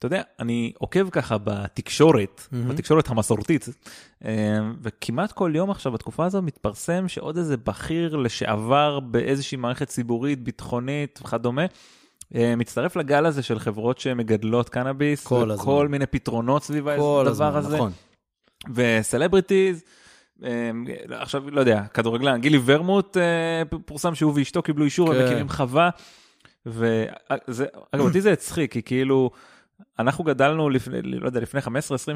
אתה יודע, אני עוקב ככה בתקשורת, מהמם. בתקשורת המסורתית, אה, וכמעט כל יום עכשיו בתקופה הזו מתפרסם שעוד איזה בכיר לשעבר באיזושהי מערכת ציבורית, ביטחונית וכדומה, אה, מצטרף לגל הזה של חברות שמגדלות קנאביס, כל הזמן. מיני פתרונות סביב כל הדבר הזמן, הזה. נכון. וסלבריטיז, אה, עכשיו, לא יודע, כדורגלן, גילי ורמוט, פורסם שהוא ואשתו קיבלו אישור, כן. הם מקימים חווה. וזה, אגב, אותי זה הצחיק, כי כאילו, אנחנו גדלנו לפני, לא יודע, לפני 15-20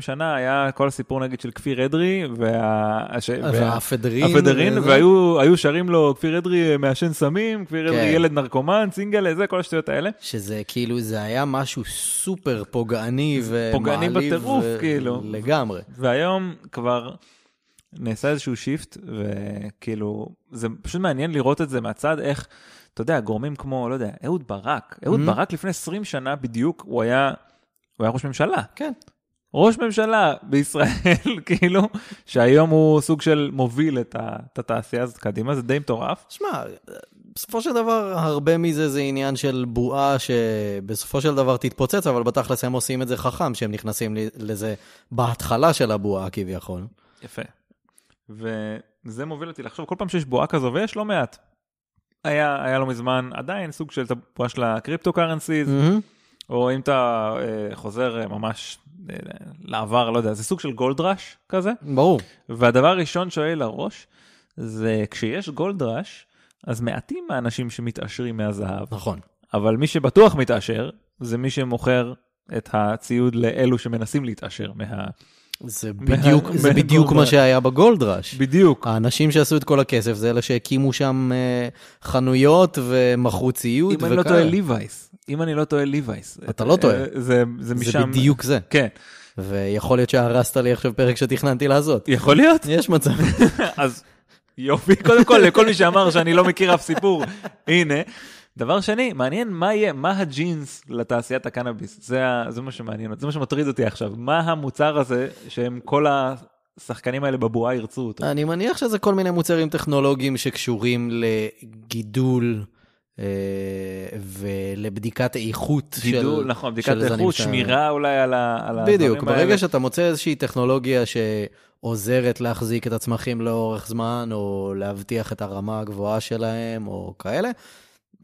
שנה, היה כל הסיפור נגיד של כפיר אדרי, וה... והאפדרין. האפדרין, וזה. והיו היו שרים לו, כפיר אדרי אה, מעשן סמים, כפיר אדרי כן. ילד נרקומן, סינגל, זה, כל השטויות האלה. שזה כאילו, זה היה משהו סופר פוגעני ומעליב. פוגעני בטירוף, ו- כאילו. לגמרי. והיום כבר נעשה איזשהו shift, וכאילו, זה פשוט מעניין לראות את זה מהצד, איך, אתה יודע, גורמים כמו, לא יודע, אהוד ברק. אהוד Mhm. ברק לפני 20 שנה בדיוק, הוא היה, הוא היה ראש ממשלה. כן. ראש ממשלה בישראל, כאילו, שהיום הוא סוג של מוביל את, ה, את התעשייה הזאת קדימה, זה די מטורף. שמע, בסופו של דבר, הרבה מזה זה עניין של בועה שבסופו של דבר תתפוצץ, אבל בתכלס הם עושים את זה חכם, שהם נכנסים לזה בהתחלה של הבועה כביכול. יפה. וזה מוביל אותי לחשוב, כל פעם שיש בועה כזו, ויש לא מעט. היה, היה לא מזמן עדיין סוג של בועה של הקריפטו קרנסיז, מהמם. או אם אתה אה, חוזר אה, ממש אה, לעבר, לא יודע, זה סוג של גולד ראש כזה. ברור. והדבר הראשון שעולה לראש, זה כשיש גולד ראש, אז מעטים האנשים שמתעשרים מהזהב, נכון. אבל מי שבטוח מתעשר, זה מי שמוכר את הציוד לאלו שמנסים להתעשר מה... זה מה- בדיוק, זה בדיוק מה- שהיה בגולד ראש. בדיוק. האנשים שעשו את כל הכסף זה אלה שהקימו שם אה, חנויות ומכרו ציוד אם אני לא וכאלה. טועה ליווייס, אם אני לא טועה ליווייס. אתה לא טועה. אה, זה, זה זה משם. בדיוק זה. כן. ויכול להיות שהרסת לי עכשיו פרק שתכננתי לעשות. יכול להיות? יש מצב. אז יופי, קודם כל לכל מי שאמר שאני לא מכיר אף סיפור, הנה. דבר שני, מעניין מה יהיה, מה הג'ינס לתעשיית הקנאביס, זה, זה מה שמעניין, זה מה שמטריד אותי עכשיו, מה המוצר הזה שהם כל השחקנים האלה בבועה ירצו אותו. אני מניח שזה כל מיני מוצרים טכנולוגיים שקשורים לגידול אה, ולבדיקת איכות של... גידול, נכון, בדיקת של איכות, שמירה אולי על, ה, על בדיוק, האלה. ברגע שאתה מוצא איזושהי טכנולוגיה שעוזרת להחזיק את הצמחים לאורך זמן, או להבטיח את הרמה הגבוהה שלהם, או כאלה,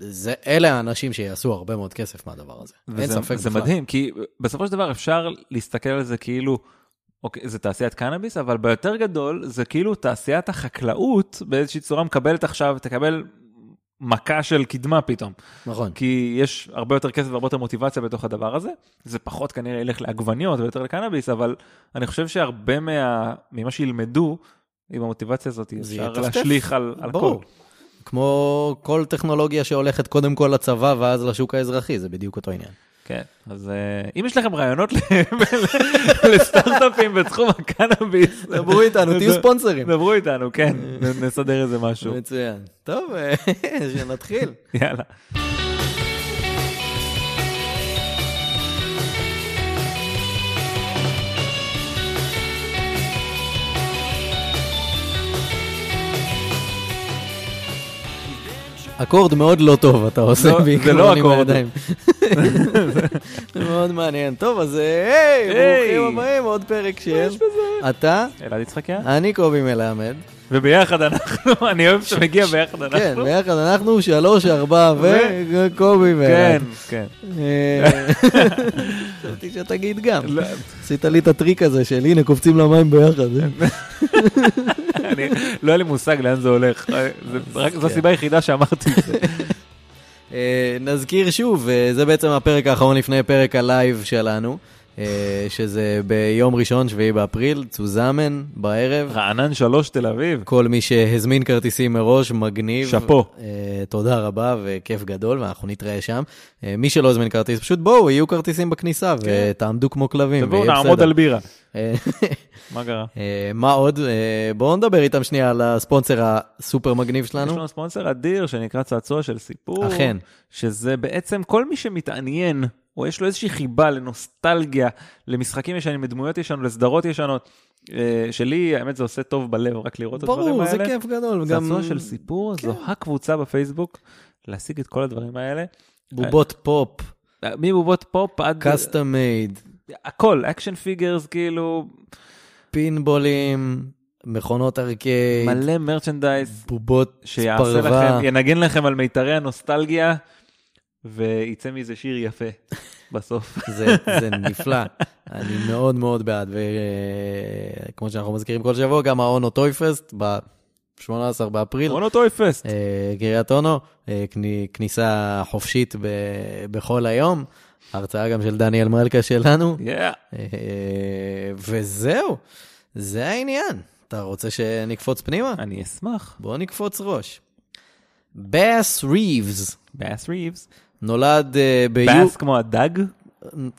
זה, אלה האנשים שיעשו הרבה מאוד כסף מהדבר הזה. אין וזה, ספק זה בכלל. מדהים, כי בסופו של דבר אפשר להסתכל על זה כאילו, אוקיי, זה תעשיית קנאביס, אבל ביותר גדול זה כאילו תעשיית החקלאות באיזושהי צורה מקבלת עכשיו, תקבל מכה של קדמה פתאום. נכון. כי יש הרבה יותר כסף והרבה יותר מוטיבציה בתוך הדבר הזה. זה פחות כנראה ילך לעגבניות ויותר לקנאביס, אבל אני חושב שהרבה מה, ממה שילמדו, עם המוטיבציה הזאת, אפשר. להשליך על, על ברור. הכל. כמו כל טכנולוגיה שהולכת קודם כל לצבא ואז לשוק האזרחי, זה בדיוק אותו עניין. כן, אז אה, אם יש לכם רעיונות לסטארט-אפים בתחום הקנאביס, דברו איתנו, תהיו ספונסרים. דברו איתנו, כן, נסדר איזה משהו. מצוין. טוב, שנתחיל. יאללה. אקורד מאוד לא טוב אתה עושה לא, זה בעיקרון לא עם אקורד. הידיים. זה מאוד מעניין. טוב, אז אה, היי. ברוכים הבאים, עוד פרק של... אתה, אלעד יצחקיה, אני קובי מלמד. וביחד אנחנו, אני אוהב שמגיע ביחד כן, אנחנו. ביחד אנחנו שלוש, ארבע וקובי כן, ואלעד. כן. אה, חשבתי שתגיד גם. לא, עשית לי את הטריק הזה של הנה קופצים למים ביחד. אני- לא היה לי מושג לאן זה הולך. אה, זו כן. הסיבה היחידה שאמרתי את זה. אה, נזכיר שוב, אה, זה בעצם הפרק האחרון לפני פרק הלייב שלנו, שזה ביום ראשון, 7 באפריל, צוזמן, בערב. רענן שלוש תל אביב. כל מי שהזמין כרטיסים מראש, מגניב. שאפו. אה, תודה רבה וכיף גדול, ואנחנו נתראה שם. אה, מי שלא הזמין כרטיס, פשוט בואו, יהיו כרטיסים בכניסה, ותעמדו כמו כלבים, תבואו ויהיה נעמוד. על בירה. אה, מה קרה? אה, מה עוד? אה, בואו נדבר איתם שנייה על הספונסר הסופר מגניב יש שלנו. לנו ספונסר אדיר שנקרא צעצוע של סיפור. אכן. שזה בעצם כל מי שמתעניין, או יש לו איזושהי חיבה לנוסטלגיה, למשחקים ישנים, לדמויות ישנות, לסדרות ישנות. אה, שלי, האמת זה עושה טוב בלב רק לראות את הדברים ברור, האלה. זה כיף גדול. גם צעצוע של סיפור, זו כן. הקבוצה בפייסבוק, להשיג את כל הדברים האלה. בובות פופ. מבובות פופ עד... custom made, הכל, action figures, כאילו, פינבולים, מכונות ארקייד, מלא merchandise, בובות שיעשה פרווה. לכם, ינגן לכם על מיתרי הנוסטלגיה, וייצא מזה שיר יפה בסוף. זה, זה נפלא, אני מאוד מאוד בעד, וכמו שאנחנו מזכירים כל שבוע, גם האונו Toyfest ב-18 באפריל, אונו Toyfest. אה, קריית אונו, אה, כני- כניסה חופשית ב- בכל היום, הרצאה גם של דניאל מלכה שלנו, Yeah. אה, וזהו, זה העניין. אתה רוצה שנקפוץ פנימה? אני אשמח. בואו נקפוץ ראש. בס ריבס באס ריבס. נולד אה, ביו... באס כמו הדג?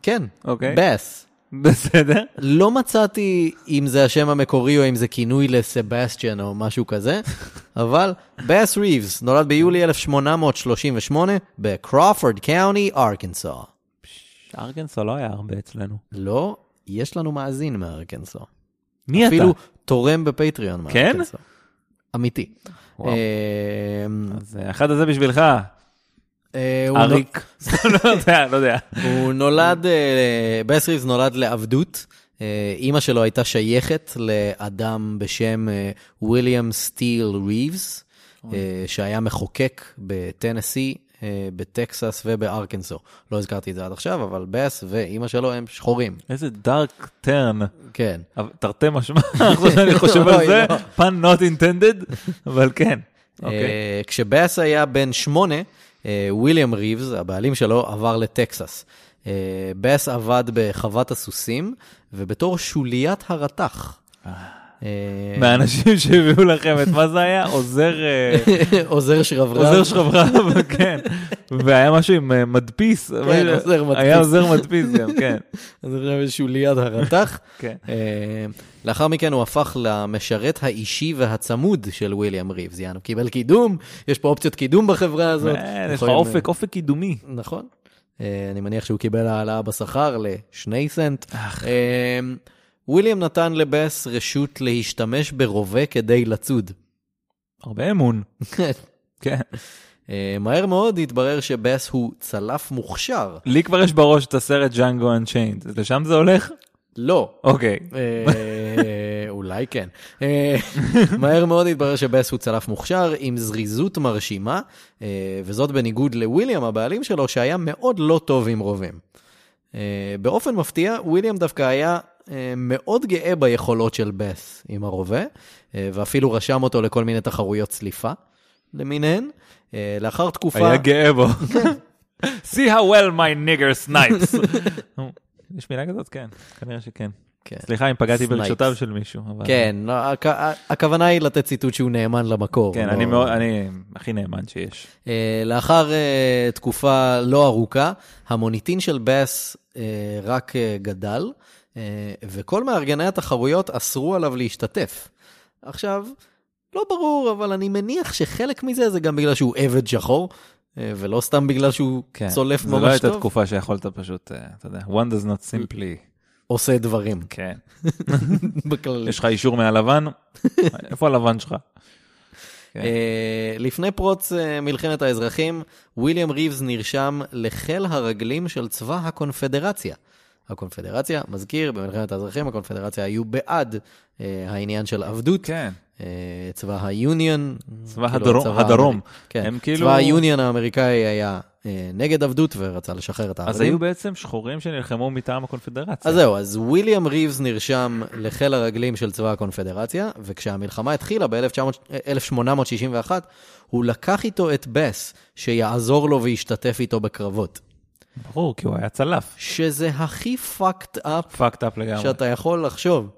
כן, אוקיי. בס. בסדר. לא מצאתי אם זה השם המקורי או אם זה כינוי לסבסטיאן או משהו כזה, אבל בס ריבס נולד ביולי 1838 בקרופורד קאוני, ארקנסו. ארגנסו לא היה הרבה אצלנו. לא, יש לנו מאזין מארקנסו. מי אתה? אפילו תורם בפטריון כן? מארקנסו. אמיתי. וואו. אמ, אז אה, אחד הזה בשבילך, אריק. לא יודע, לא יודע. הוא נולד, אה, בס ריבס נולד לעבדות. אה, אימא שלו הייתה שייכת לאדם בשם אה, ויליאם סטיל ריבס, אה, שהיה מחוקק בטנסי, אה, בטקסס ובארקנסו. לא הזכרתי את זה עד עכשיו, אבל בס ואימא שלו הם שחורים. איזה דארק טרן. כן. תרתי משמע, עכשיו שאני חושב על זה, לא. פן not intended, אבל כן. אוקיי. אה, כשבאס היה בן שמונה, אה, וויליאם ריבס, הבעלים שלו, עבר לטקסס. אה, באס עבד בחוות הסוסים, ובתור שוליית הרתח. אה, מהאנשים שהביאו לכם את מה זה היה? עוזר אה, עוזר שרברב. עוזר שרברב, כן. והיה משהו עם אה, מדפיס. כן, עוזר מדפיס. היה עוזר מדפיס גם, כן. אז עכשיו יש שוליית הרתח. כן. לאחר מכן הוא הפך למשרת האישי והצמוד של וויליאם ריבס. יענו, קיבל קידום, יש פה אופציות קידום בחברה הזאת. יש לך אופק, אופק קידומי. נכון. אני מניח שהוא קיבל העלאה בשכר לשני סנט. וויליאם נתן לבס רשות להשתמש ברובה כדי לצוד. הרבה אמון. כן. אה, מהר מאוד התברר שבס הוא צלף מוכשר. לי כבר יש בראש את הסרט Django Unchained. לשם זה הולך? לא. אוקיי. אה, אולי כן. אה, מהר מאוד התברר שבס הוא צלף מוכשר עם זריזות מרשימה, וזאת בניגוד לוויליאם, הבעלים שלו, שהיה מאוד לא טוב עם רובים. באופן מפתיע, וויליאם דווקא היה מאוד גאה ביכולות של בס עם הרובה, אה, ואפילו רשם אותו לכל מיני תחרויות צליפה למיניהן. אה, לאחר תקופה... היה גאה בו. See how well my nigger snipes. יש מילה כזאת? כן, כנראה שכן. כן. סליחה אם פגעתי Snipes. ברגשותיו של מישהו. אבל- כן, לא, הכ- הכוונה היא לתת ציטוט שהוא נאמן למקור. כן, לא- אני מאוד, אני הכי נאמן שיש. אה, לאחר אה, תקופה לא ארוכה, המוניטין של בס אה, רק אה, גדל, אה, וכל מארגני התחרויות אסרו עליו להשתתף. עכשיו, לא ברור, אבל אני מניח שחלק מזה זה גם בגלל שהוא עבד שחור, אה, ולא סתם בגלל שהוא כן. צולף זו לא ממש הייתה טוב, תקופה שיכולת פשוט, אה, אתה יודע, one does not simply, עושה דברים כן. בכללי. יש לך אישור מהלבן? איפה הלבן שלך? כן. אה, לפני פרוץ אה, מלחמת האזרחים, וויליאם ריבס נרשם לחיל הרגלים של צבא הקונפדרציה. הקונפדרציה, מזכיר, במלחמת האזרחים הקונפדרציה היו בעד אה, העניין של עבדות. כן. אה, צבא היוניון. צבא כאילו, הדרום- הצבא הדרום. האמריקאי. כן, הם כאילו- צבא היוניון האמריקאי היה אה, נגד עבדות ורצה לשחרר את העבדים. אז היו בעצם שחורים שנלחמו מטעם הקונפדרציה. אז זהו, אז וויליאם ריבס נרשם לחיל הרגלים של צבא הקונפדרציה, וכשהמלחמה התחילה ב-1861, הוא לקח איתו את בס, שיעזור לו וישתתף איתו בקרבות. ברור, כי הוא היה צלף. שזה הכי fucked up פאקד אפ לגמרי. שאתה יכול לחשוב.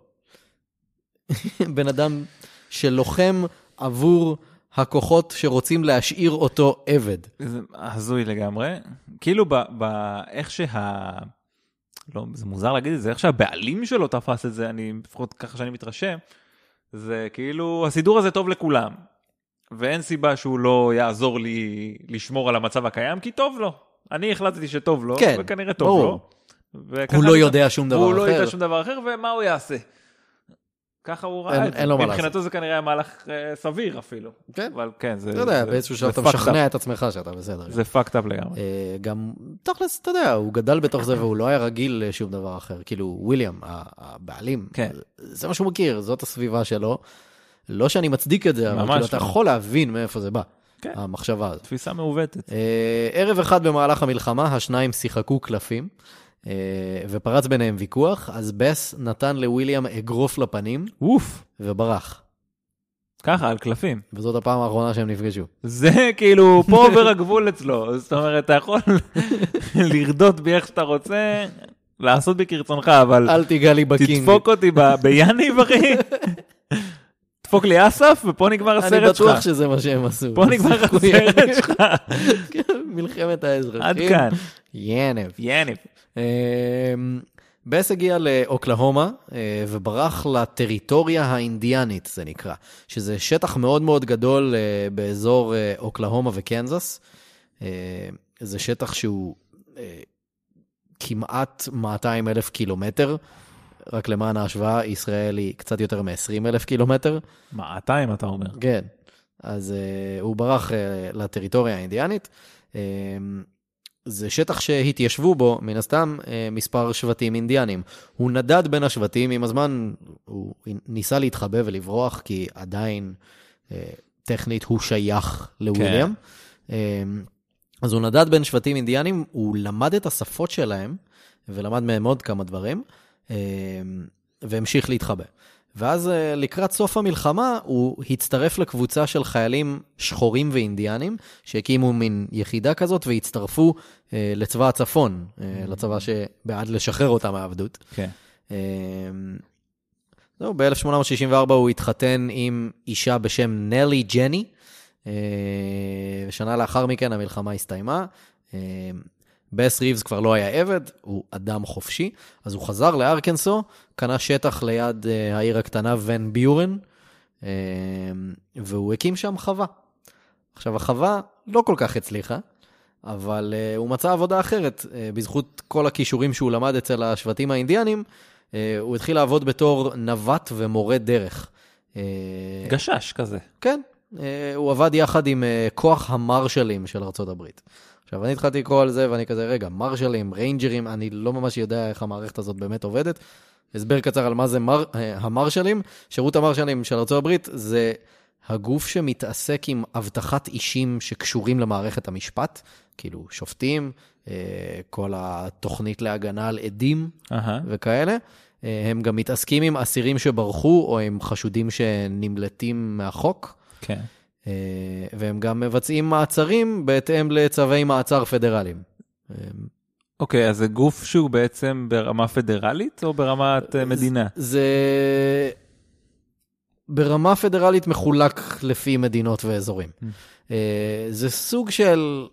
בן אדם שלוחם עבור הכוחות שרוצים להשאיר אותו עבד. זה הזוי לגמרי. כאילו ב- ב- איך שה... לא, זה מוזר להגיד את זה, איך שהבעלים שלו תפס את זה, אני לפחות ככה שאני מתרשם, זה כאילו הסידור הזה טוב לכולם. ואין סיבה שהוא לא יעזור לי לשמור על המצב הקיים, כי טוב לו. אני החלטתי שטוב לו, כן, וכנראה טוב ברור. לו. הוא לא יודע שום דבר והוא לא אחר. יודע שום דבר אחר, ומה הוא יעשה? ככה הוא ראה את זה. אין לו מה מבחינתו זה כנראה היה מהלך אה, סביר אפילו. כן. אבל כן, זה... אתה יודע, באיזשהו שלב זה אתה fucked משכנע. את עצמך שאתה בסדר. זה fucked up לגמרי. אה, גם, תכלס, אתה יודע, הוא גדל בתוך זה והוא לא היה רגיל לשום דבר אחר. כאילו, וויליאם, הבעלים, כן. זה מה שהוא מכיר, זאת הסביבה שלו. לא שאני מצדיק את זה, אבל כאילו, אתה לא. יכול להבין מאיפה זה בא, כן. המחשבה הזאת. תפיסה מעוותת. אה, ערב אחד במהלך המלחמה, השניים שיחקו קלפים, אה, ופרץ ביניהם ויכוח, אז בס נתן לוויליאם אגרוף לפנים אוף, וברח. ככה, על קלפים. וזאת הפעם האחרונה שהם נפגשו. זה כאילו, פה עובר הגבול אצלו. זאת אומרת, אתה יכול לרדות בי איך שאתה רוצה, לעשות בי כרצונך, אבל אל תיגע לי ב king. תדפוק אותי ב- ביאניב, אחי. דפוק לי אסף, ופה נגמר אני הסרט שלך. בטוח שזה מה שהם עשו. פה נגמר הסרט. שלך. כן, מלחמת האזרחים. עד כאן. יאנב. יאניב. אמ, בס הגיע לאוקלהומה אה, וברח לטריטוריה האינדיאנית, זה נקרא, שזה שטח מאוד מאוד גדול אה, באזור אה, אוקלהומה וקנזס. זה שטח שהוא כמעט 200 אלף קילומטר. רק למען ההשוואה, ישראל היא קצת יותר מ-20 אלף קילומטר. 200 אתה אומר. כן. אז uh, הוא ברח uh, לטריטוריה האינדיאנית. Um, זה שטח שהתיישבו בו, מן הסתם, uh, מספר שבטים אינדיאנים. הוא נדד בין השבטים, עם הזמן הוא ניסה להתחבא ולברוח, כי עדיין uh, טכנית הוא שייך לוויליאם. Um, אז הוא נדד בין שבטים אינדיאנים, הוא למד את השפות שלהם, ולמד מהם עוד כמה דברים, והמשיך להתחבא. ואז אה, לקראת סוף המלחמה הוא הצטרף לקבוצה של חיילים שחורים ואינדיאנים שהקימו מין יחידה כזאת והצטרפו אה, לצבא הצפון, אה, לצבא שבעד לשחרר אותם מהעבדות. כן. אה, זהו, ב-1864 הוא התחתן עם אישה בשם נלי ג'ני, אה, ושנה לאחר מכן המלחמה הסתיימה. אה, בס ריבס כבר לא היה עבד, הוא אדם חופשי, אז הוא חזר לארקנסו, קנה שטח ליד uh, העיר הקטנה ון ביורן, uh, והוא הקים שם חווה. עכשיו, החווה לא כל כך הצליחה, אבל uh, הוא מצא עבודה אחרת. Uh, בזכות כל הכישורים שהוא למד אצל השבטים האינדיאנים, uh, הוא התחיל לעבוד בתור נווט ומורה דרך. Uh, גשש כזה. כן, אה, הוא עבד יחד עם אה, כוח המרשלים של ארצות הברית. עכשיו, אני התחלתי לקרוא על זה, ואני כזה, רגע, מרשלים, ריינג'רים, אני לא ממש יודע איך המערכת הזאת באמת עובדת. הסבר קצר על מה זה מר, אה, המרשלים. שירות המרשלים של הברית זה הגוף שמתעסק עם אבטחת אישים שקשורים למערכת המשפט, כאילו שופטים, אה, כל התוכנית להגנה על עדים אהה. וכאלה. אה, הם גם מתעסקים עם אסירים שברחו, או עם חשודים שנמלטים מהחוק. כן. אה, והם גם מבצעים מעצרים בהתאם לצווי מעצר פדרליים. אה, אוקיי, אז זה גוף שהוא בעצם ברמה פדרלית או ברמת אה, מדינה? זה ברמה פדרלית מחולק לפי מדינות ואזורים. אה, זה סוג של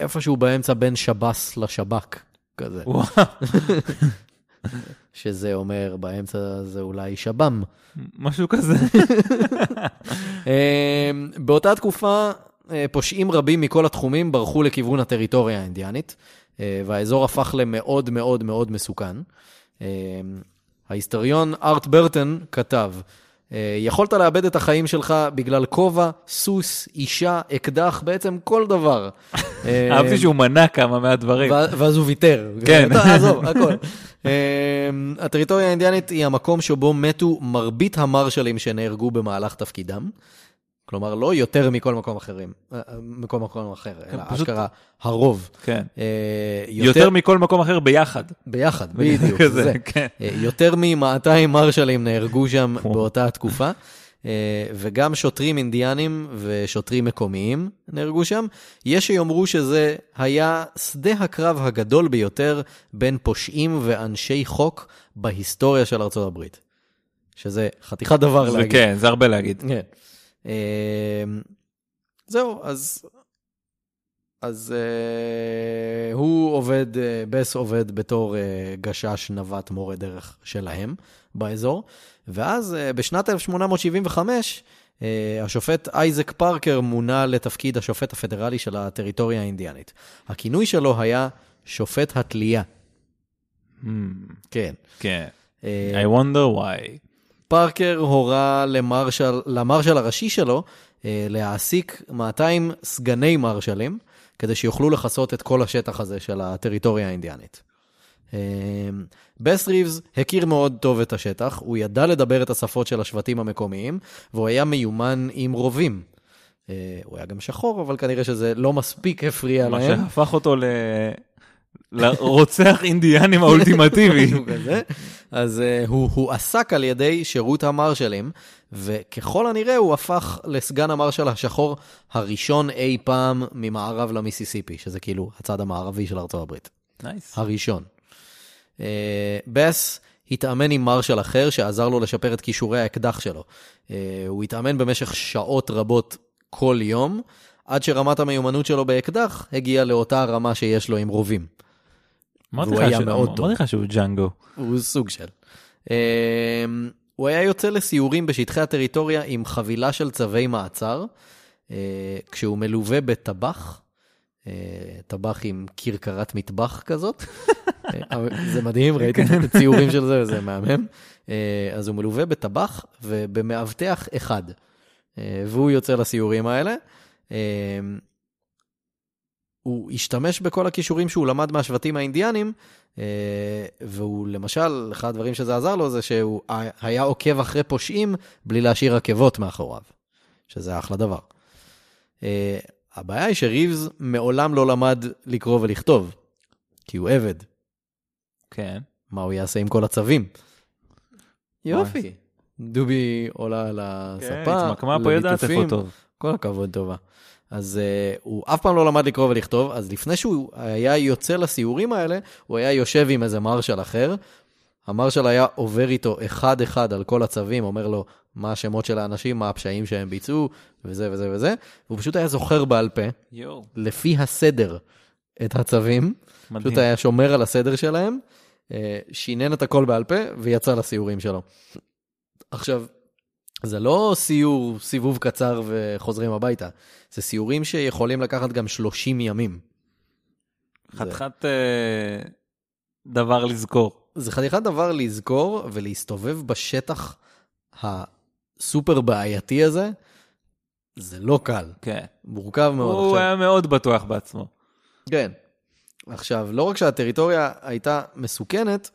איפשהו באמצע בין שב"ס לשב"כ, כזה. וואו, שזה אומר באמצע זה אולי שב"ם. משהו כזה. אה, באותה תקופה, אה, פושעים רבים מכל התחומים ברחו לכיוון הטריטוריה האינדיאנית, אה, והאזור הפך למאוד מאוד מאוד מסוכן. אה, ההיסטוריון ארט ברטון כתב, יכולת לאבד את החיים שלך בגלל כובע, סוס, אישה, אקדח, בעצם כל דבר. אה, אהבתי שהוא מנה כמה מהדברים. ואז הוא ויתר. כן. עזוב, הכל. אמ, הטריטוריה האינדיאנית היא המקום שבו מתו מרבית המרשלים שנהרגו במהלך תפקידם. כלומר, לא יותר מכל מקום אחרים, אה, אה, מכל מקום אחר, אלא פשוט- אשכרה הרוב. כן. אה, יותר מכל מקום אחר ביחד. ביחד, בדיוק. כזה, זה. כן. אה, יותר מ-200 מרשלים נהרגו שם. באותה התקופה, אה, וגם שוטרים אינדיאנים ושוטרים מקומיים נהרגו שם. יש שיאמרו שזה היה שדה הקרב הגדול ביותר בין פושעים ואנשי חוק בהיסטוריה של ארצות הברית. שזה חתיכת דבר זה להגיד. כן, זה הרבה להגיד. כן. אה, זהו, אז... אז uh, הוא עובד, uh, בס עובד בתור uh, גשש נווט מורה דרך שלהם באזור, ואז uh, בשנת 1875 uh, השופט אייזק פארקר מונה לתפקיד השופט הפדרלי של הטריטוריה האינדיאנית. הכינוי שלו היה שופט התלייה. Hmm, כן. כן. אה, I wonder why. פארקר הורה למרשל, למרשל הראשי שלו אה, להעסיק 200 סגני מרשלים, כדי שיוכלו לכסות את כל השטח הזה של הטריטוריה האינדיאנית. אה, בס ריבס הכיר מאוד טוב את השטח, הוא ידע לדבר את השפות של השבטים המקומיים, והוא היה מיומן עם רובים. אה, הוא היה גם שחור, אבל כנראה שזה לא מספיק הפריע מה להם. שהפך אותו ל... לרוצח אינדיאנים האולטימטיבי. אז אה, הוא הועסק על ידי שירות המרשלים, וככל הנראה הוא הפך לסגן המרשל השחור הראשון אי פעם ממערב למיסיסיפי, שזה כאילו הצד המערבי של ארצות הברית. nice. הראשון. אה, בס התאמן עם מרשל אחר שעזר לו לשפר את כישורי האקדח שלו. Uh, הוא התאמן במשך שעות רבות כל יום, עד שרמת המיומנות שלו באקדח הגיעה לאותה רמה שיש לו עם רובים. והוא היה ש- מאוד טוב. אמרתי לך שהוא ג'אנגו. הוא סוג של. אמ, הוא היה יוצא לסיורים בשטחי הטריטוריה עם חבילה של צווי מעצר, אה, כשהוא מלווה בטבח, אה, טבח עם כרכרת מטבח כזאת. אה, זה מדהים, ראיתי את הציורים של זה וזה מהמם. אז הוא מלווה בטבח ובמאבטח אחד, והוא יוצא לסיורים האלה. הוא השתמש בכל הכישורים שהוא למד מהשבטים האינדיאנים, אה, והוא למשל, אחד הדברים שזה עזר לו זה שהוא היה עוקב אחרי פושעים בלי להשאיר עקבות מאחוריו, שזה אחלה דבר. אה, הבעיה היא שריבס מעולם לא למד לקרוא ולכתוב, כי הוא עבד. כן. מה הוא יעשה עם כל הצווים? יופי. דובי עולה על כן, הספה, התמקמה פה יודעת איפה. טוב. כל הכבוד טובה. אז uh, הוא אף פעם לא למד לקרוא ולכתוב, אז לפני שהוא היה יוצא לסיורים האלה, הוא היה יושב עם איזה מרשל אחר. המרשל היה עובר איתו אחד-אחד על כל הצווים, אומר לו מה השמות של האנשים, מה הפשעים שהם ביצעו, וזה וזה וזה, והוא פשוט היה זוכר בעל פה, יואו. לפי הסדר, את הצווים, מדהים. פשוט היה שומר על הסדר שלהם, אה, שינן את הכל בעל פה ויצא לסיורים שלו. עכשיו, זה לא סיור, סיבוב קצר וחוזרים הביתה, זה סיורים שיכולים לקחת גם 30 ימים. זה- חתיכת אה, דבר לזכור. זה חתיכת דבר לזכור ולהסתובב בשטח הסופר בעייתי הזה, זה לא קל, כן. מורכב מאוד. הוא עכשיו- היה מאוד בטוח בעצמו. כן. עכשיו, לא רק שהטריטוריה הייתה מסוכנת,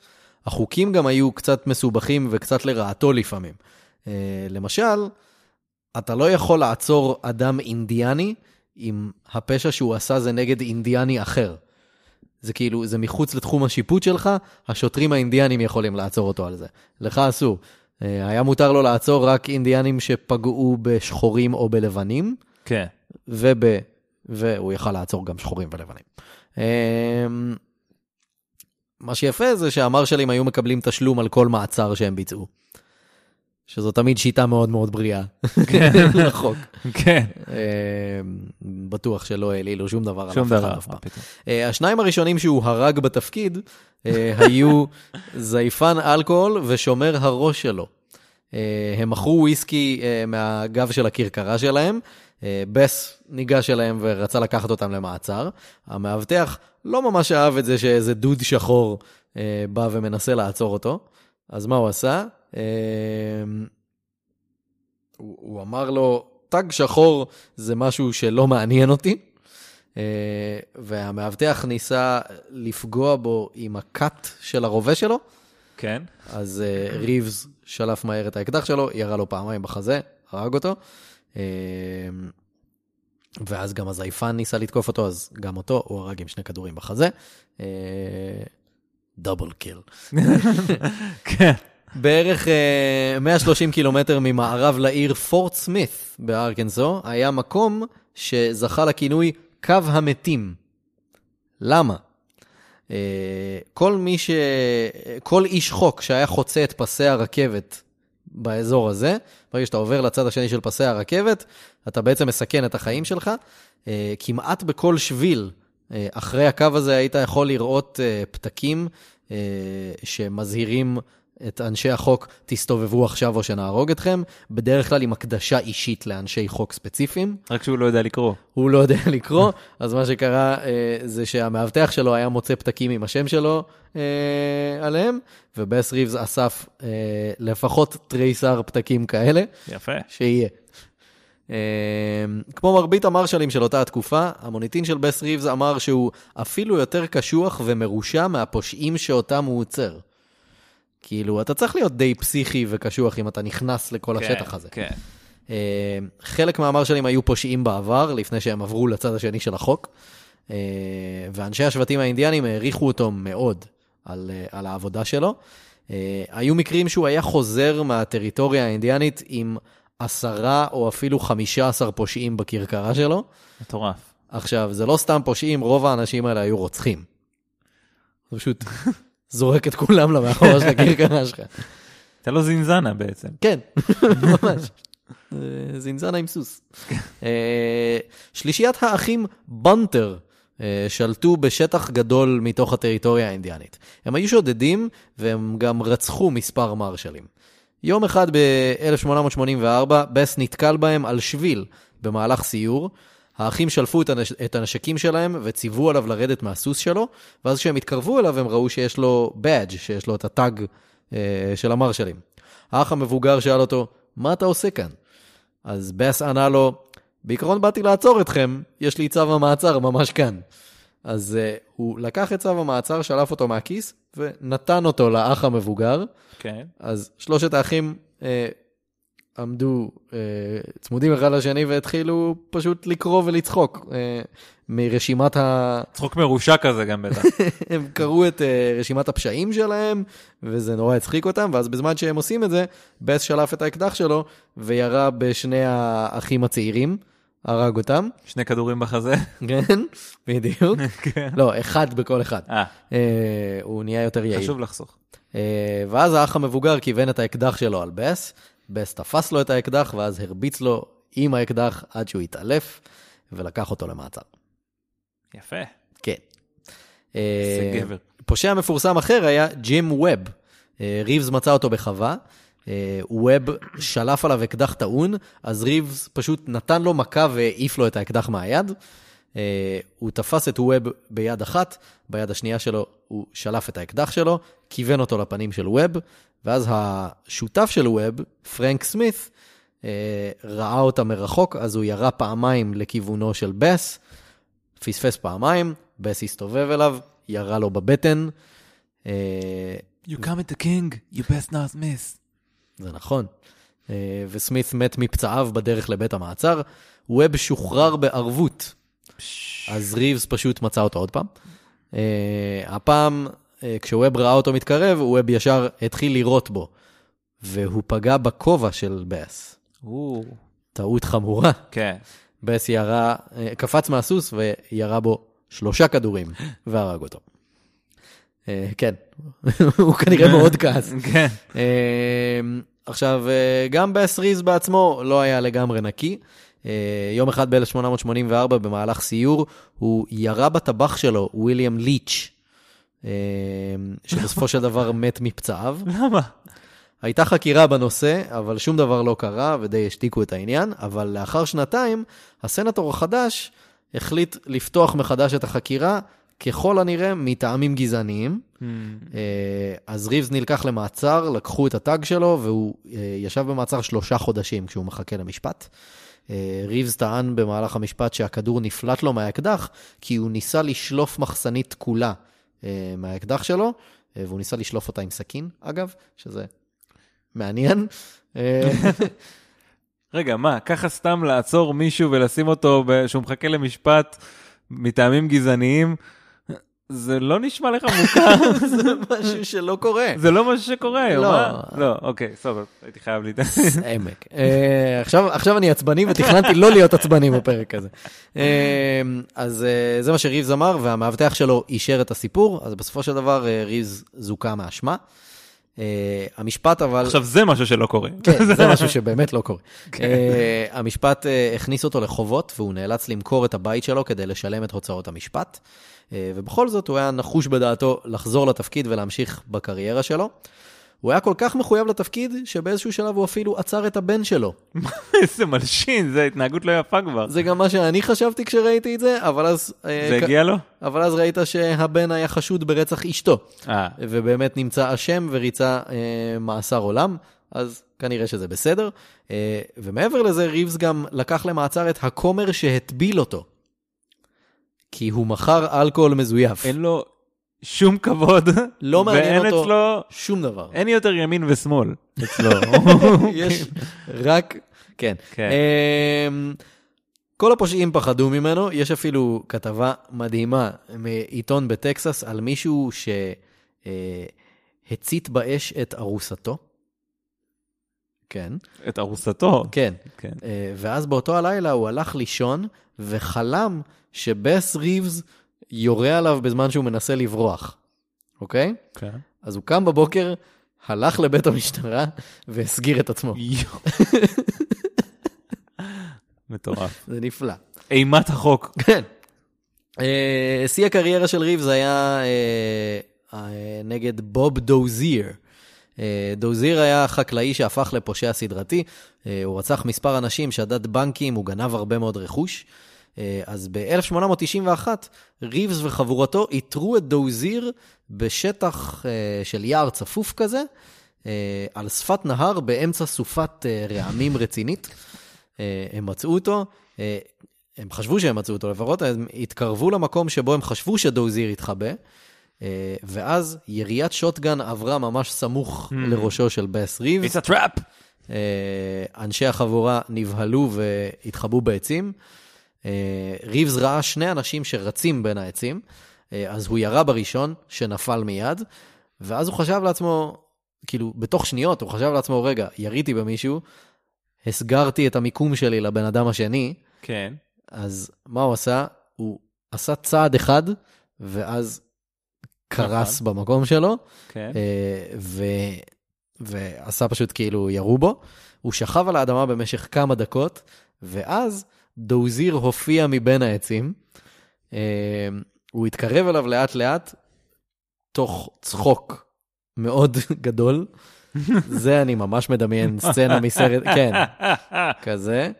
החוקים גם היו קצת מסובכים וקצת לרעתו לפעמים. אה, למשל, אתה לא יכול לעצור אדם אינדיאני אם הפשע שהוא עשה זה נגד אינדיאני אחר. זה כאילו, זה מחוץ לתחום השיפוט שלך, השוטרים האינדיאנים יכולים לעצור אותו על זה. לך אסור. אה, היה מותר לו לעצור רק אינדיאנים שפגעו בשחורים או בלבנים. כן. וב... והוא יכל לעצור גם שחורים ולבנים. אמ, מה שיפה זה שהמרשלים היו מקבלים תשלום על כל מעצר שהם ביצעו. שזו תמיד שיטה מאוד מאוד בריאה לחוק. כן. אמ, בטוח שלא העלילו שום דבר על שום אף אחד דבר. אף פעם. אה, השניים הראשונים שהוא הרג בתפקיד אה, היו זייפן אלכוהול ושומר הראש שלו. אה, הם מכרו וויסקי מהגב של הכרכרה שלהם, בס ניגש אליהם ורצה לקחת אותם למעצר. המאבטח לא ממש אהב את זה שאיזה דוד שחור בא ומנסה לעצור אותו, אז מה הוא עשה? אה, הוא, הוא אמר לו, תג שחור זה משהו שלא מעניין אותי. אה, והמאבטח ניסה לפגוע בו עם הקאט של הרובה שלו, כן. אז אה, ריבס שלף מהר את האקדח שלו, ירה לו פעמיים בחזה, הרג אותו. אה, ואז גם הזייפן ניסה לתקוף אותו, אז גם אותו הוא הרג עם שני כדורים בחזה. דאבל קיל. כן. בערך אה, 130 קילומטר ממערב לעיר פורט סמית בארקנסו, היה מקום שזכה לכינוי קו המתים. למה? אה, כל מי ש... כל איש חוק שהיה חוצה את פסי הרכבת באזור הזה, ברגע שאתה עובר לצד השני של פסי הרכבת, אתה בעצם מסכן את החיים שלך. אה, כמעט בכל שביל אה, אחרי הקו הזה היית יכול לראות אה, פתקים אה, שמזהירים את אנשי החוק, תסתובבו עכשיו או שנהרוג אתכם, בדרך כלל עם הקדשה אישית לאנשי חוק ספציפיים. רק שהוא לא יודע לקרוא. הוא לא יודע לקרוא, אז מה שקרה אה, זה שהמאבטח שלו היה מוצא פתקים עם השם שלו אה, עליהם, ובס ריבס אסף אה, לפחות תריסר פתקים כאלה, יפה. שיהיה. אה, כמו מרבית המרשלים של אותה התקופה, המוניטין של בס ריבס אמר שהוא אפילו יותר קשוח ומרושע מהפושעים שאותם הוא עוצר. כאילו, אתה צריך להיות די פסיכי וקשוח אם אתה נכנס לכל השטח הזה. כן. אה, חלק מהמרשלים היו פושעים בעבר, לפני שהם עברו לצד השני של החוק, אה, ואנשי השבטים האינדיאנים העריכו אותו מאוד על, אה, על העבודה שלו. היו מקרים שהוא היה חוזר מהטריטוריה האינדיאנית עם עשרה או אפילו חמישה עשר פושעים בכרכרה שלו. מטורף. עכשיו, זה לא סתם פושעים, רוב האנשים האלה היו רוצחים. פשוט זורק את כולם למאחורה של הכרכרה שלך. אתה לא זינזנה בעצם. כן, ממש. אה, זינזנה עם סוס. אה, שלישיית האחים בונטר אה, שלטו בשטח גדול מתוך הטריטוריה האינדיאנית. הם היו שודדים והם גם רצחו מספר מרשלים. יום אחד ב-1884, בס נתקל בהם על שביל במהלך סיור. האחים שלפו את, הנש... את הנשקים שלהם וציוו עליו לרדת מהסוס שלו, ואז כשהם התקרבו אליו הם ראו שיש לו badge, שיש לו את הטאג אה, של המרשלים. האח המבוגר שאל אותו, מה אתה עושה כאן? אז בס ענה לו, בעיקרון באתי לעצור אתכם, יש לי צו המעצר ממש כאן. אז uh, הוא לקח את צו המעצר, שלף אותו מהכיס, ונתן אותו לאח המבוגר. כן. אז שלושת האחים uh, עמדו uh, צמודים אחד לשני והתחילו פשוט לקרוא ולצחוק uh, מרשימת ה... צחוק מרושע כזה גם בטח. הם קראו את uh, רשימת הפשעים שלהם, וזה נורא הצחיק אותם, ואז בזמן שהם עושים את זה, בס שלף את האקדח שלו וירה בשני האחים הצעירים, הרג אותם, שני כדורים בחזה. כן, בדיוק. כן. לא, אחד בכל אחד. אה, הוא נהיה יותר יעיל. חשוב לחסוך. ואז האח המבוגר כיוון את האקדח שלו על בס, בס תפס לו את האקדח, ואז הרביץ לו עם האקדח עד שהוא התעלף, ולקח אותו למעצר. יפה. כן. זה אה, גבר. פושע מפורסם אחר היה ג'ים ווב. אה, ריבס מצא אותו בחווה, אה, ווב שלף עליו אקדח טעון, אז ריבס פשוט נתן לו מכה והעיף לו את האקדח מהיד. אה, הוא תפס את ווב ביד אחת, ביד השנייה שלו הוא שלף את האקדח שלו, כיוון אותו לפנים של ווב, ואז השותף של ווב, פרנק סמית, אה, ראה אותה מרחוק, אז הוא ירה פעמיים לכיוונו של בס, פספס פעמיים, בס הסתובב אליו, ירה לו בבטן. אה, You come at the king, you best not miss. זה נכון. וסמית מת מפצעיו בדרך לבית המעצר. ווב שוחרר בערבות, אז ריבס פשוט מצא אותו עוד פעם. אה, הפעם, אה, כשווב ראה אותו מתקרב, ווב ישר התחיל לירות בו, והוא פגע בכובע של בס. טעות חמורה. כן. בס ירה, אה, קפץ מהסוס וירה בו שלושה כדורים והרג אותו. אה, כן, הוא כנראה מאוד כעס. כן. אה, עכשיו, אה, גם בס ריז בעצמו לא היה לגמרי נקי. אה, יום אחד ב-1884, במהלך סיור, הוא ירה בטבח שלו, וויליאם ליץ', אה, שבסופו של דבר מת מפצעיו. למה? הייתה חקירה בנושא, אבל שום דבר לא קרה ודי השתיקו את העניין, אבל לאחר שנתיים, הסנטור החדש החליט לפתוח מחדש את החקירה, ככל הנראה מטעמים גזעניים. אה, אז ריבס נלקח למעצר, לקחו את הטאג שלו, והוא ישב במעצר שלושה חודשים כשהוא מחכה למשפט. אה, ריבס טען במהלך המשפט שהכדור נפלט לו מהאקדח, כי הוא ניסה לשלוף מחסנית תקולה אה, מהאקדח שלו, אה, והוא ניסה לשלוף אותה עם סכין, אגב, שזה מעניין. רגע, מה, ככה סתם לעצור מישהו ולשים אותו, שהוא מחכה למשפט מטעמים גזעניים, זה לא נשמע לך מוכר, זה משהו שלא קורה. זה לא משהו שקורה היום, לא. מה? לא, אוקיי, סבבה, הייתי חייב להתעניין. עמק. אה, עכשיו אני עצבני ותכננתי לא להיות עצבני בפרק הזה. אה, אז אה, זה מה שריבס אמר, והמאבטח שלו אישר את הסיפור, אז בסופו של דבר ריבס זוכה מאשמה. אה, המשפט אבל... עכשיו זה משהו שלא קורה. כן, זה משהו שבאמת לא קורה. אה, המשפט אה, הכניס אותו לחובות, והוא נאלץ למכור את הבית שלו כדי לשלם את הוצאות המשפט. אה, ובכל זאת, הוא היה נחוש בדעתו לחזור לתפקיד ולהמשיך בקריירה שלו. הוא היה כל כך מחויב לתפקיד, שבאיזשהו שלב הוא אפילו עצר את הבן שלו. איזה מלשין, זה התנהגות לא יפה כבר. זה גם מה שאני חשבתי כשראיתי את זה, אבל אז... אה, זה הגיע לו? אבל אז ראית שהבן היה חשוד ברצח אשתו, אה, ובאמת נמצא אשם וריצה אה, מאסר עולם, אז כנראה שזה בסדר. אה, ומעבר לזה, ריבס גם לקח למעצר את הכומר שהטביל אותו. כי הוא מכר אלכוהול מזויף. אין לו שום כבוד. לא מעניין אותו אצלו, שום דבר. אין יותר ימין ושמאל אצלו. יש רק, כן. כן. אמ, כל הפושעים פחדו ממנו, יש אפילו כתבה מדהימה מעיתון בטקסס על מישהו שהצית באש את ארוסתו. כן, את ארוסתו. כן. כן. אה, ואז באותו הלילה הוא הלך לישון וחלם שבס ריבס יורה עליו בזמן שהוא מנסה לברוח, אוקיי? כן. אז הוא קם בבוקר, הלך לבית המשטרה והסגיר את עצמו. מטורף. זה נפלא. אימת החוק. כן. אה, שיא הקריירה של ריבס היה אה, אה, נגד בוב דוזיר. דוזיר היה חקלאי שהפך לפושע סדרתי. הוא רצח מספר אנשים, שדד בנקים, הוא גנב הרבה מאוד רכוש. אה, אז ב-1891 ריבס וחבורתו איתרו את דוזיר בשטח אה, של יער צפוף כזה, אה, על שפת נהר באמצע סופת רעמים רצינית. הם מצאו אותו, הם חשבו שהם מצאו אותו לפחות, הם התקרבו למקום שבו הם חשבו שדוזיר התחבא, ואז יריית שוטגן עברה ממש סמוך Hmm. לראשו של בס ריבס. It's a trap. אנשי החבורה נבהלו והתחבאו בעצים. אה, ריבס ראה שני אנשים שרצים בין העצים, אה, אז הוא ירה בראשון, שנפל מיד, ואז הוא חשב לעצמו, כאילו, בתוך שניות, הוא חשב לעצמו, רגע, יריתי במישהו, הסגרתי את המיקום שלי לבן אדם השני, כן. אז מה הוא עשה? הוא עשה צעד אחד, ואז קרס במקום שלו, כן. אה, ו... ועשה פשוט כאילו ירו בו. הוא שכב על האדמה במשך כמה דקות, ואז דוזיר הופיע מבין העצים. אה, הוא התקרב אליו לאט לאט, תוך צחוק מאוד גדול. זה אני ממש מדמיין סצנה מסרט, כן, כזה.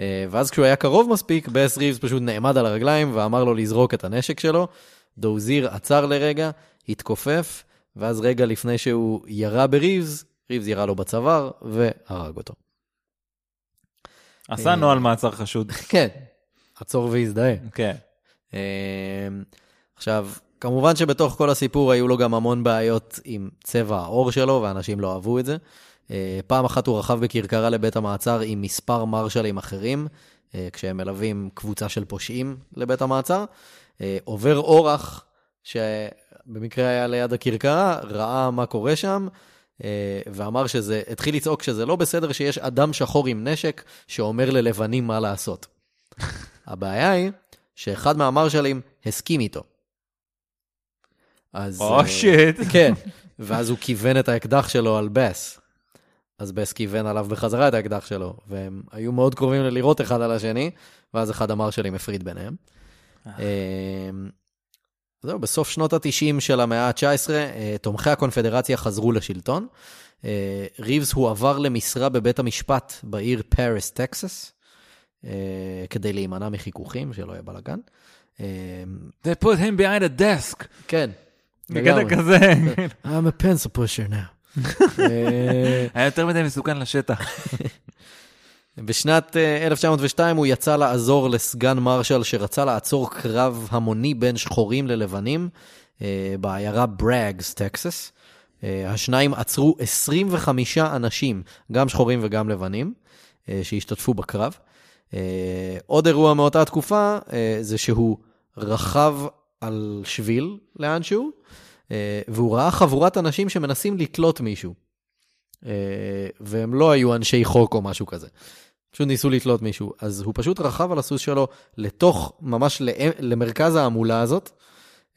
אה, ואז כשהוא היה קרוב מספיק, בס ריבס פשוט נעמד על הרגליים ואמר לו לזרוק את הנשק שלו. דוזיר עצר לרגע, התכופף, ואז רגע לפני שהוא ירה בריבס, ריבס ירה לו בצוואר והרג אותו. עשה נוהל מעצר חשוד. כן, עצור והזדהה. כן. אמ, עכשיו, כמובן שבתוך כל הסיפור היו לו גם המון בעיות עם צבע העור שלו, ואנשים לא אהבו את זה. אה, פעם אחת הוא רכב בכרכרה לבית המעצר עם מספר מרשלים אחרים, אה, כשהם מלווים קבוצה של פושעים לבית המעצר. אה, עובר אורח, שבמקרה היה ליד הכרכרה, ראה מה קורה שם, אה, ואמר שזה, התחיל לצעוק שזה לא בסדר שיש אדם שחור עם נשק שאומר ללבנים מה לעשות. הבעיה היא שאחד מהמרשלים הסכים איתו. אז... או אה, שיט. כן, ואז הוא כיוון את האקדח שלו על בס. אז בס כיוון עליו בחזרה את האקדח שלו, והם היו מאוד קרובים ללירות אחד על השני, ואז אחד המרשלים הפריד ביניהם. זהו, בסוף שנות ה-90 של המאה ה-19, אה, תומכי הקונפדרציה חזרו לשלטון. אה, ריבס הועבר למשרה בבית המשפט בעיר פאריס, טקסס, אה, כדי להימנע מחיכוכים, שלא יהיה בלאגן. They put him behind a desk. כן. לגמרי. כזה. I'm a pencil pusher now. היה יותר מדי מסוכן לשטח. בשנת אה, 1902 הוא יצא לעזור לסגן מרשל שרצה לעצור קרב המוני בין שחורים ללבנים אה, בעיירה בראגס, טקסס. אה, השניים עצרו 25 אנשים, גם שחורים וגם לבנים, אה, שהשתתפו בקרב. אה, עוד אירוע מאותה תקופה אה, זה שהוא רכב על שביל לאנשהו, אה, והוא ראה חבורת אנשים שמנסים לתלות מישהו. אה, והם לא היו אנשי חוק או משהו כזה. פשוט ניסו לתלות מישהו. אז הוא פשוט רכב על הסוס שלו לתוך, ממש למרכז ההמולה הזאת,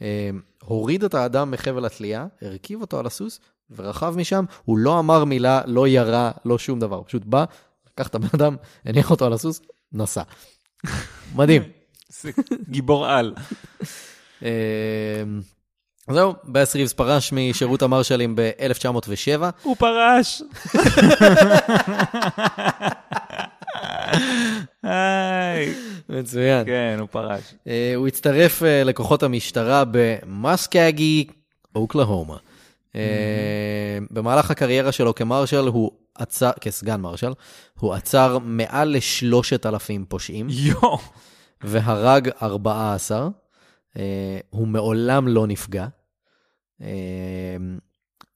אה, הוריד את האדם מחבל התלייה, הרכיב אותו על הסוס ורכב משם. הוא לא אמר מילה, לא ירה, לא שום דבר. הוא פשוט בא, לקח את הבן אדם, הניח אותו על הסוס, נסע. מדהים. גיבור על. זהו, בס ריבס פרש משירות המרשלים ב-1907. הוא פרש. מצוין. כן, הוא פרש. אה, הוא הצטרף אה, לכוחות המשטרה במאסקאגי, אוקלהומה. אה, במהלך הקריירה שלו כמרשל, הוא עצר, כסגן מרשל, הוא עצר מעל לשלושת אלפים פושעים, יואו. והרג 14. אה, הוא מעולם לא נפגע. אה,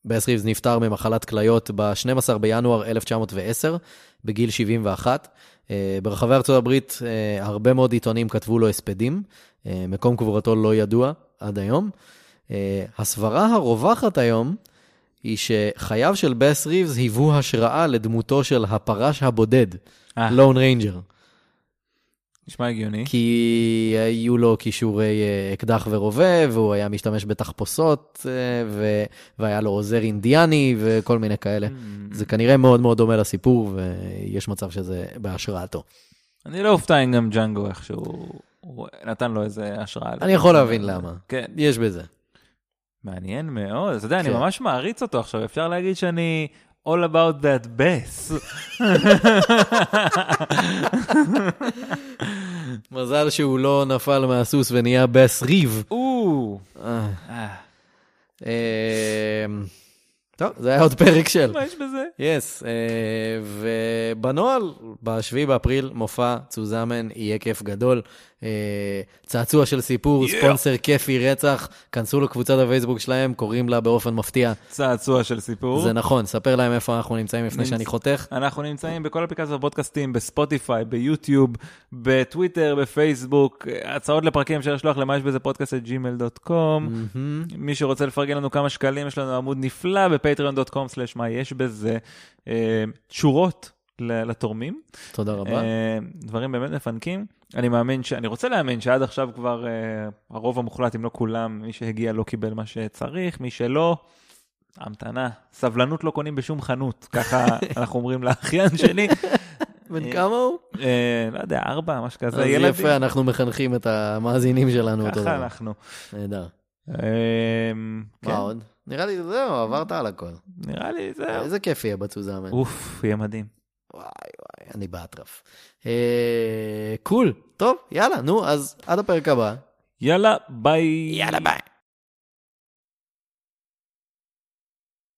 בס ריבס נפטר ממחלת כליות ב-12 בינואר 1910, בגיל 71. אה, ברחבי ארצות הברית הרבה מאוד עיתונים כתבו לו הספדים. מקום קבורתו לא ידוע עד היום. הסברה הרווחת היום היא שחייו של בס ריבס היוו השראה לדמותו של הפרש הבודד. Lone Ranger. נשמע הגיוני. כי היו לו כישורי אה, אקדח ורובה, והוא היה משתמש בתחפושות, אה, ו... והיה לו עוזר אינדיאני וכל מיני כאלה. Mm. זה כנראה מאוד מאוד דומה לסיפור, ויש מצב שזה בהשראתו. אני לא אופתע אם גם ג'אנגו איכשהו, נתן לו איזה השראה. אני יכול להבין למה. כן, יש בזה. מעניין מאוד. אתה יודע, אני כן. ממש מעריץ אותו עכשיו, אפשר להגיד שאני all about that bass. מזל שהוא לא נפל מהסוס ונהיה בס ריב. אה, אה, אה, טוב, זה היה עוד פרק של. מה יש בזה? יס, ובנוהל, ב-7 באפריל, מופע צוזמן, יהיה כיף גדול. אה, צעצוע של סיפור, Yeah. ספונסר כיפי רצח, כנסו לקבוצת הפייסבוק שלהם, קוראים לה באופן מפתיע. צעצוע של סיפור. זה נכון, ספר להם איפה אנחנו נמצאים לפני נמצ- שאני חותך. אנחנו נמצאים בכל אפליקציות הפודקאסטים, בספוטיפיי, ביוטיוב, בטוויטר, בפייסבוק, הצעות לפרקים אפשר לשלוח למה יש בזה פודקאסט את gmail.com. מהמם. מי שרוצה לפרגן לנו כמה שקלים, יש לנו עמוד נפלא בפטריון.com/מה יש בזה. אה, שורות לתורמים. תודה רבה. אה, דברים באמת מפנקים. אני מאמין ש... אני רוצה להאמין שעד עכשיו כבר אה, הרוב המוחלט, אם לא כולם, מי שהגיע לא קיבל מה שצריך, מי שלא, המתנה. סבלנות לא קונים בשום חנות, ככה אנחנו אומרים לאחיין שלי. בן כמה הוא? אה, לא יודע, ארבע, משהו כזה. אז. יפה, אנחנו מחנכים את המאזינים שלנו ככה. אנחנו. נהדר. אה, כן, מה עוד? נראה לי זהו, עברת על הכל. נראה לי זהו. איזה כיף יהיה בצוזמן. אוף, יהיה מדהים. וואי וואי, אני באטרף. אה, cool, טוב, יאללה, נו, אז עד הפרק הבא. יאללה, ביי. יאללה, ביי.